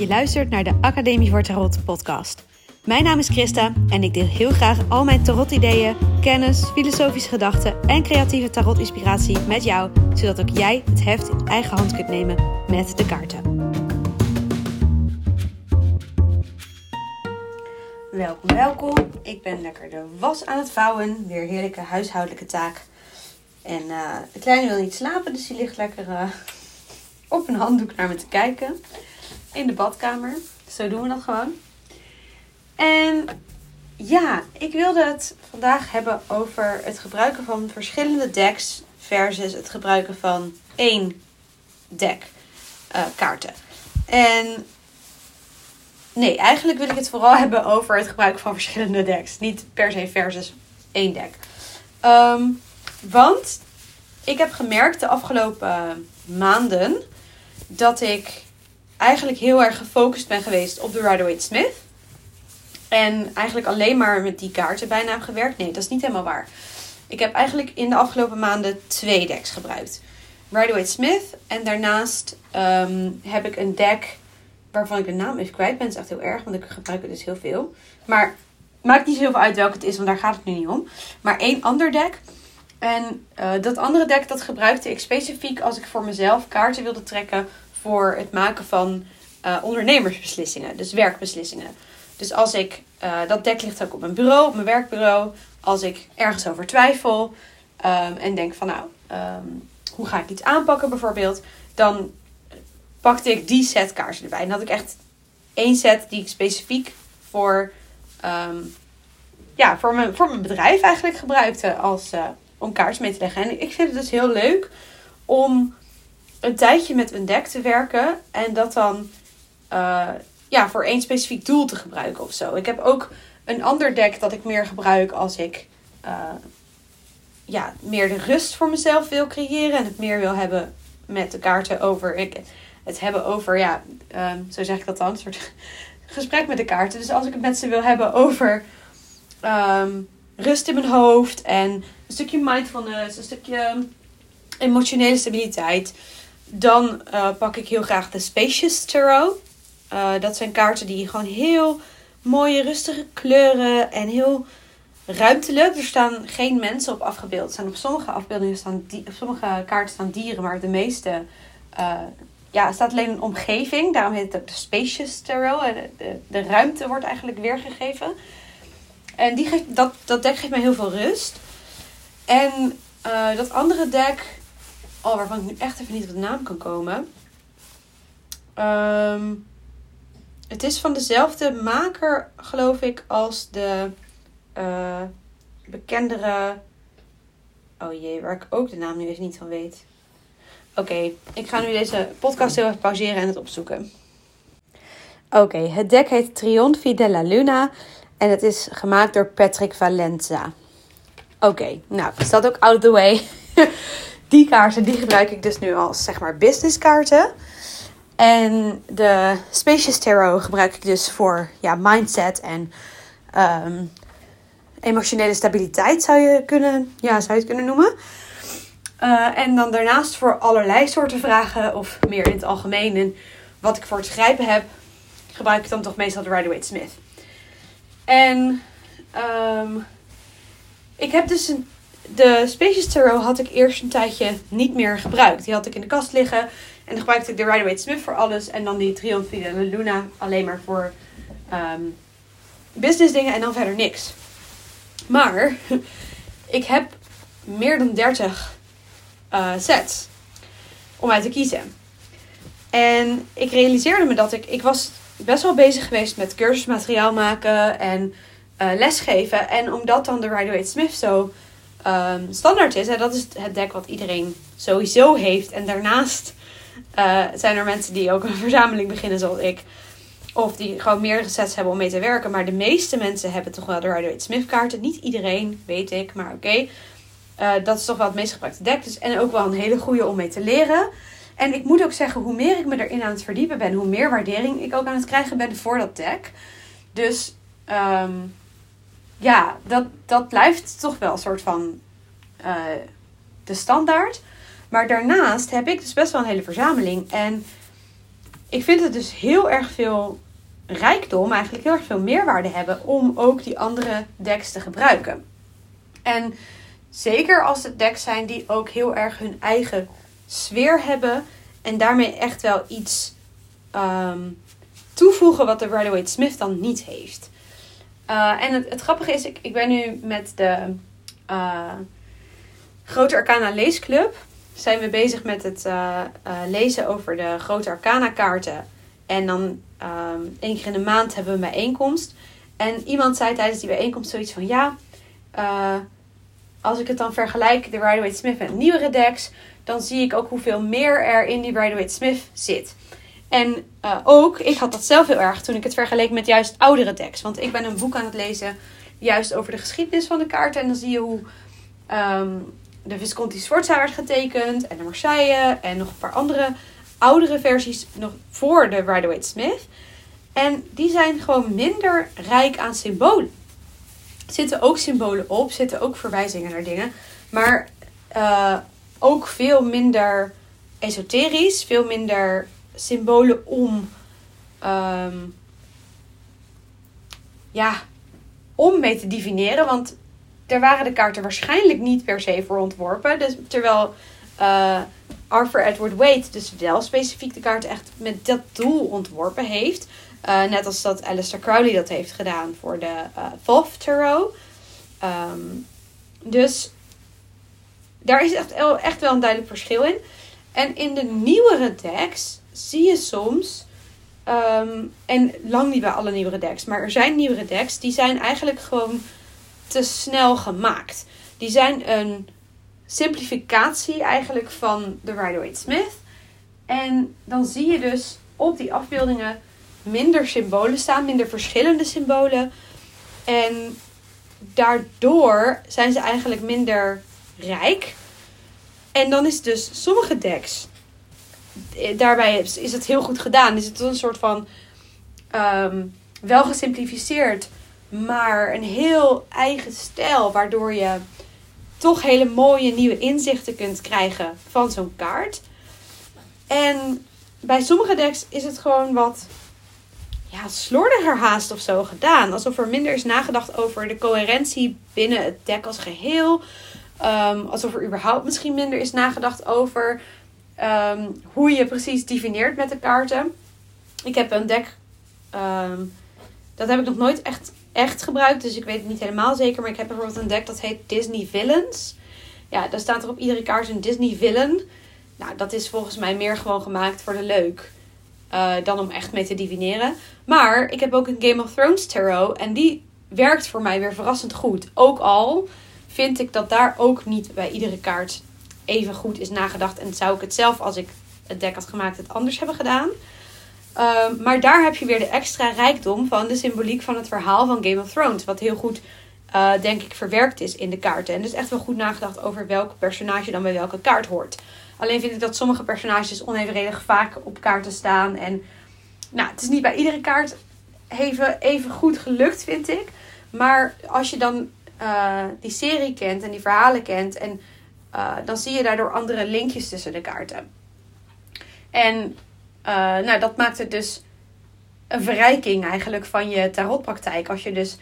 Je luistert naar de Academie voor Tarot podcast. Mijn naam is Christa en ik deel heel graag al mijn tarot-ideeën, kennis, filosofische gedachten en creatieve tarot-inspiratie met jou, zodat ook jij het heft in eigen hand kunt nemen met de kaarten. Welkom, welkom. Ik ben lekker de was aan het vouwen. Weer heerlijke huishoudelijke taak. En uh, de kleine wil niet slapen, dus die ligt lekker uh, op een handdoek naar me te kijken in de badkamer. Zo doen we dat gewoon. En ja, ik wilde het vandaag hebben over het gebruiken van verschillende decks versus het gebruiken van één deck uh, kaarten. En nee, eigenlijk wil ik het vooral hebben over het gebruiken van verschillende decks. Niet per se versus één deck. Um, want ik heb gemerkt de afgelopen maanden dat ik eigenlijk heel erg gefocust ben geweest op de Rider-Waite-Smith. En eigenlijk alleen maar met die kaarten bijna gewerkt. Nee, dat is niet helemaal waar. Ik heb eigenlijk in de afgelopen maanden twee decks gebruikt. Rider-Waite-Smith en daarnaast um, heb ik een deck waarvan ik de naam even kwijt ben. Dat is echt heel erg, want ik gebruik het dus heel veel. Maar maakt niet zoveel uit welke het is, want daar gaat het nu niet om. Maar één ander deck. En uh, dat andere deck dat gebruikte ik specifiek als ik voor mezelf kaarten wilde trekken voor het maken van uh, ondernemersbeslissingen, dus werkbeslissingen. Dus als ik, uh, dat deck ligt ook op mijn bureau, op mijn werkbureau, als ik ergens over twijfel um, en denk van nou, um, hoe ga ik iets aanpakken bijvoorbeeld, dan pakte ik die set kaarten erbij. En had ik echt één set die ik specifiek voor, um, ja, voor, mijn, voor mijn bedrijf eigenlijk gebruikte als, uh, om kaarten mee te leggen. En ik vind het dus heel leuk om een tijdje met een deck te werken en dat dan uh, ja, voor één specifiek doel te gebruiken of zo. Ik heb ook een ander deck dat ik meer gebruik als ik uh, ja, meer de rust voor mezelf wil creëren en het meer wil hebben met de kaarten over. Ik, het hebben over, ja, um, zo zeg ik dat dan, een soort gesprek met de kaarten. Dus als ik het met ze wil hebben over um, rust in mijn hoofd en een stukje mindfulness, een stukje emotionele stabiliteit dan uh, pak ik heel graag de Spacious Tarot. Uh, dat zijn kaarten die gewoon heel mooie, rustige kleuren en heel ruimtelijk. Er staan geen mensen op afgebeeld. Er staan op sommige afbeeldingen staan op sommige kaarten staan dieren, maar de meeste uh, ja, staat alleen een omgeving. Daarom heet het ook de Spacious Tarot. De, de, ruimte wordt eigenlijk weergegeven. En die geeft, dat, dat deck geeft mij heel veel rust. En dat andere deck Oh, waarvan ik nu echt even niet op de naam kan komen. Um, het is van dezelfde maker, geloof ik, als de uh, bekendere. Oh jee, waar ik ook de naam nu even niet van weet. Oké, ik ga nu deze podcast heel even pauzeren en het opzoeken. Oké, het deck heet Trionfi della Luna en het is gemaakt door Patrick Valenza. Oké, nou, dat ook out of the way? die kaarten die gebruik ik dus nu als zeg maar business kaarten. En de Spacious Tarot gebruik ik dus voor ja, mindset en um, emotionele stabiliteit zou je, kunnen, ja, zou je het kunnen noemen. Uh, en dan daarnaast voor allerlei soorten vragen of meer in het algemeen. En wat ik voor het schrijven heb, gebruik ik dan toch meestal de Rider-Waite-Smith. En um, ik heb dus een de Spacious Tarot had ik eerst een tijdje niet meer gebruikt. Die had ik in de kast liggen. En dan gebruikte ik de Rider-Waite-Smith voor alles. En dan die Triumph de Luna alleen maar voor um, business dingen en dan verder niks. Maar ik heb meer dan 30 uh, sets om uit te kiezen. En ik realiseerde me dat ik... Ik was best wel bezig geweest met cursusmateriaal maken en uh, lesgeven. En omdat dan de Rider-Waite-Smith zo um, standaard is. En dat is het deck wat iedereen sowieso heeft. En daarnaast uh, zijn er mensen die ook een verzameling beginnen zoals ik. Of die gewoon meerdere sets hebben om mee te werken. Maar de meeste mensen hebben toch wel de Rider-Waite-Smith kaarten. Niet iedereen, weet ik, maar oké. Uh, dat is toch wel het meest gebruikte deck. Dus, en ook wel een hele goede om mee te leren. En ik moet ook zeggen, hoe meer ik me erin aan het verdiepen ben, hoe meer waardering ik ook aan het krijgen ben voor dat deck. Dus um, ja, dat, dat blijft toch wel een soort van uh, de standaard. Maar daarnaast heb ik dus best wel een hele verzameling. En ik vind het dus heel erg veel rijkdom, eigenlijk heel erg veel meerwaarde hebben om ook die andere decks te gebruiken. En zeker als het decks zijn die ook heel erg hun eigen sfeer hebben en daarmee echt wel iets ehm, toevoegen wat de Rider Smith dan niet heeft. Uh, en het, grappige is, ik, ik ben nu met de uh, Grote Arcana Leesclub. Zijn we bezig met het uh, lezen over de Grote Arcana kaarten. En dan um, één keer in de maand hebben we een bijeenkomst. En iemand zei tijdens die bijeenkomst zoiets van: Ja, als ik het dan vergelijk, de Rider Smith met nieuwere decks, dan zie ik ook hoeveel meer er in die Rider Smith zit. En uh, ook, ik had dat zelf heel erg toen ik het vergeleek met juist oudere decks. Want ik ben een boek aan het lezen juist over de geschiedenis van de kaarten. En dan zie je hoe um, de Visconti Sforza werd getekend. En de Marseille. En nog een paar andere oudere versies nog voor de Rider-Waite Smith. En die zijn gewoon minder rijk aan symbolen. Zitten ook symbolen op, zitten ook verwijzingen naar dingen. Maar uh, ook veel minder esoterisch, veel minder symbolen om. Um, ja, om mee te divineren. Want daar waren de kaarten waarschijnlijk niet per se voor ontworpen. Dus, terwijl uh, Arthur Edward Wade dus wel specifiek de kaart echt met dat doel ontworpen heeft. Uh, net als dat Alistair Crowley dat heeft gedaan voor de uh, Thoth Tarot. Um, dus daar is echt, echt wel een duidelijk verschil in. En in de nieuwere decks zie je soms, ehm, en lang niet bij alle nieuwere decks, maar er zijn nieuwere decks die zijn eigenlijk gewoon te snel gemaakt. Die zijn een simplificatie eigenlijk van de Rider-Waite Smith. En dan zie je dus op die afbeeldingen minder symbolen staan, minder verschillende symbolen. En daardoor zijn ze eigenlijk minder rijk. En dan is dus sommige decks daarbij is het heel goed gedaan. Is het een soort van um, wel gesimplificeerd, maar een heel eigen stijl, waardoor je toch hele mooie nieuwe inzichten kunt krijgen van zo'n kaart. En bij sommige decks is het gewoon wat ja, slordiger haast of zo gedaan. Alsof er minder is nagedacht over de coherentie binnen het deck als geheel. Um, alsof er überhaupt misschien minder is nagedacht over um, hoe je precies divineert met de kaarten. Ik heb een deck, um, dat heb ik nog nooit echt, echt gebruikt, dus ik weet het niet helemaal zeker. Maar ik heb bijvoorbeeld een deck dat heet Disney Villains. Ja, daar staat er op iedere kaart een Disney villain. Nou, dat is volgens mij meer gewoon gemaakt voor de leuk. Uh, dan om echt mee te divineren. Maar ik heb ook een Game of Thrones tarot. En die werkt voor mij weer verrassend goed. Ook al vind ik dat daar ook niet bij iedere kaart even goed is nagedacht. En zou ik het zelf, als ik het deck had gemaakt, het anders hebben gedaan. Ehm, maar daar heb je weer de extra rijkdom van de symboliek van het verhaal van Game of Thrones. Wat heel goed, uh, denk ik, verwerkt is in de kaarten. En dus echt wel goed nagedacht over welk personage dan bij welke kaart hoort. Alleen vind ik dat sommige personages onevenredig vaak op kaarten staan. En nou, het is niet bij iedere kaart even, even goed gelukt, vind ik. Maar als je dan uh, die serie kent en die verhalen kent en uh, dan zie je daardoor andere linkjes tussen de kaarten. En uh, nou, dat maakt het dus een verrijking eigenlijk van je tarotpraktijk. Als je dus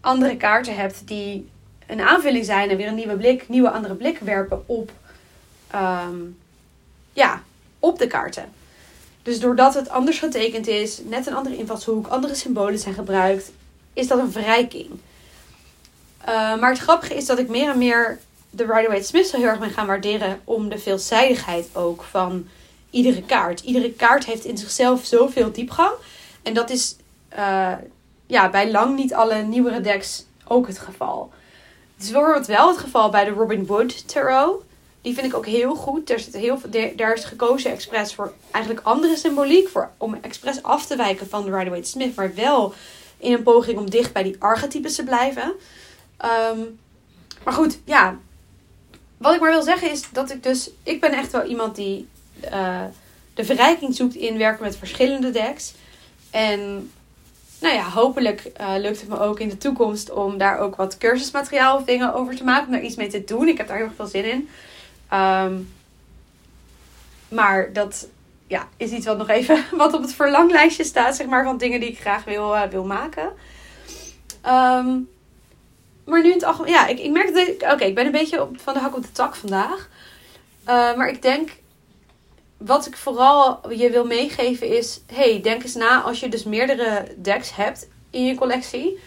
andere kaarten hebt die een aanvulling zijn en weer een nieuwe blik, nieuwe andere blik werpen op, um, ja, op de kaarten. Dus doordat het anders getekend is, net een andere invalshoek, andere symbolen zijn gebruikt, is dat een verrijking. Uh, maar het grappige is dat ik meer en meer de Rider-Waite Smith heel erg ben gaan waarderen om de veelzijdigheid ook van iedere kaart. Iedere kaart heeft in zichzelf zoveel diepgang. En dat is uh, ja, bij lang niet alle nieuwere decks ook het geval. Het is bijvoorbeeld wel het geval bij de Robin Wood Tarot. Die vind ik ook heel goed. Veel, daar is gekozen expres voor eigenlijk andere symboliek. Voor, om expres af te wijken van de Rider-Waite Smith. Maar wel in een poging om dicht bij die archetypes te blijven. Um, maar goed, ja, wat ik maar wil zeggen is dat ik dus... Ik ben echt wel iemand die uh, de verrijking zoekt in werken met verschillende decks. En nou ja, hopelijk uh, lukt het me ook in de toekomst om daar ook wat cursusmateriaal of dingen over te maken. Om daar iets mee te doen. Ik heb daar heel veel zin in. Um, maar dat, ja, is iets wat nog even wat op het verlanglijstje staat, zeg maar, van dingen die ik graag wil, uh, wil maken. Ehm, maar nu in het algemeen, ja, ik, ik merk dat ik, oké, ik ben een beetje van de hak op de tak vandaag. Uh, maar ik denk, wat ik vooral je wil meegeven is, hey, denk eens na als je dus meerdere decks hebt in je collectie.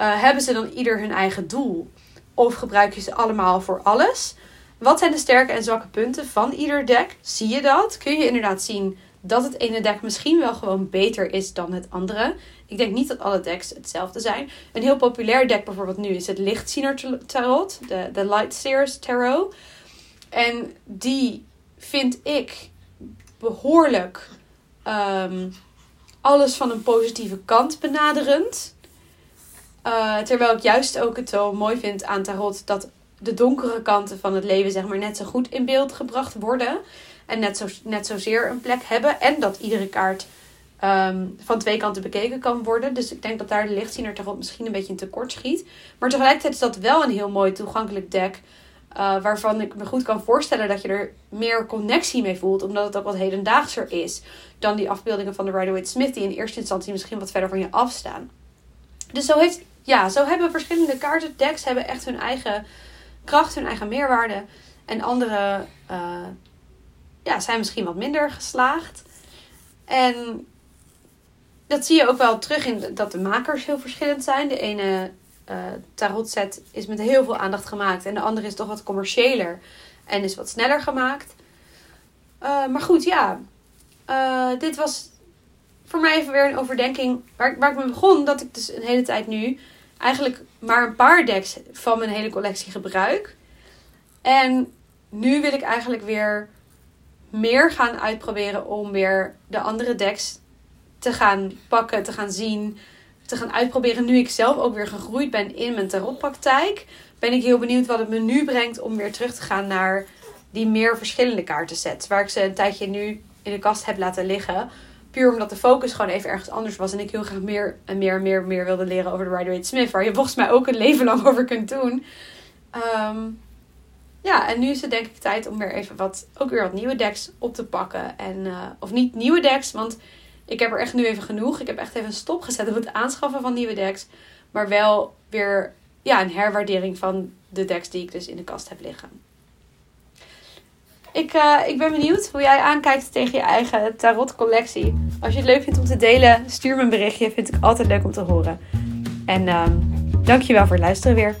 Uh, hebben ze dan ieder hun eigen doel? Of gebruik je ze allemaal voor alles? Wat zijn de sterke en zwakke punten van ieder deck? Zie je dat? Kun je inderdaad zien dat het ene deck misschien wel gewoon beter is dan het andere? Ik denk niet dat alle decks hetzelfde zijn. Een heel populair deck bijvoorbeeld nu is het Lichtziener Tarot, de, de Lightseers Tarot. En die vind ik behoorlijk um, alles van een positieve kant benaderend. Uh, terwijl ik juist ook het zo mooi vind aan tarot dat de donkere kanten van het leven zeg maar net zo goed in beeld gebracht worden. En net, zo, net zozeer een plek hebben. En dat iedere kaart um, van twee kanten bekeken kan worden. Dus ik denk dat daar de lichtziener tarot misschien een beetje in tekort schiet. Maar tegelijkertijd is dat wel een heel mooi toegankelijk deck. Uh, waarvan ik me goed kan voorstellen dat je er meer connectie mee voelt. Omdat het ook wat hedendaagser is dan die afbeeldingen van de Rider-Waite-Smith. Die in eerste instantie misschien wat verder van je afstaan. Dus zo, heeft, ja, zo hebben verschillende kaarten, decks hebben echt hun eigen kracht, hun eigen meerwaarde. En andere uh, ja, zijn misschien wat minder geslaagd. En dat zie je ook wel terug in dat de makers heel verschillend zijn. De ene uh, tarot set is met heel veel aandacht gemaakt. En de andere is toch wat commerciëler en is wat sneller gemaakt. Uh, maar goed, ja. Uh, dit was voor mij even weer een overdenking waar, waar ik mee begon. Dat ik dus een hele tijd nu eigenlijk maar een paar decks van mijn hele collectie gebruik. En nu wil ik eigenlijk weer meer gaan uitproberen om weer de andere decks te gaan pakken, te gaan zien, te gaan uitproberen. Nu ik zelf ook weer gegroeid ben in mijn tarotpraktijk, ben ik heel benieuwd wat het me nu brengt om weer terug te gaan naar die meer verschillende kaartensets. Waar ik ze een tijdje nu in de kast heb laten liggen. Puur omdat de focus gewoon even ergens anders was. En ik heel graag meer en meer en meer, meer wilde leren over de Rider-Waite-Smith. Waar je volgens mij ook een leven lang over kunt doen. Um, ja, en nu is het denk ik tijd om weer even wat, ook weer wat nieuwe decks op te pakken. En, uh, of niet nieuwe decks, want ik heb er echt nu even genoeg. Ik heb echt even een stop gezet op het aanschaffen van nieuwe decks. Maar wel weer ja, een herwaardering van de decks die ik dus in de kast heb liggen. Ik, uh, ik ben benieuwd hoe jij aankijkt tegen je eigen tarot collectie. Als je het leuk vindt om te delen, stuur me een berichtje. Vind ik altijd leuk om te horen. En uh, dankjewel voor het luisteren weer.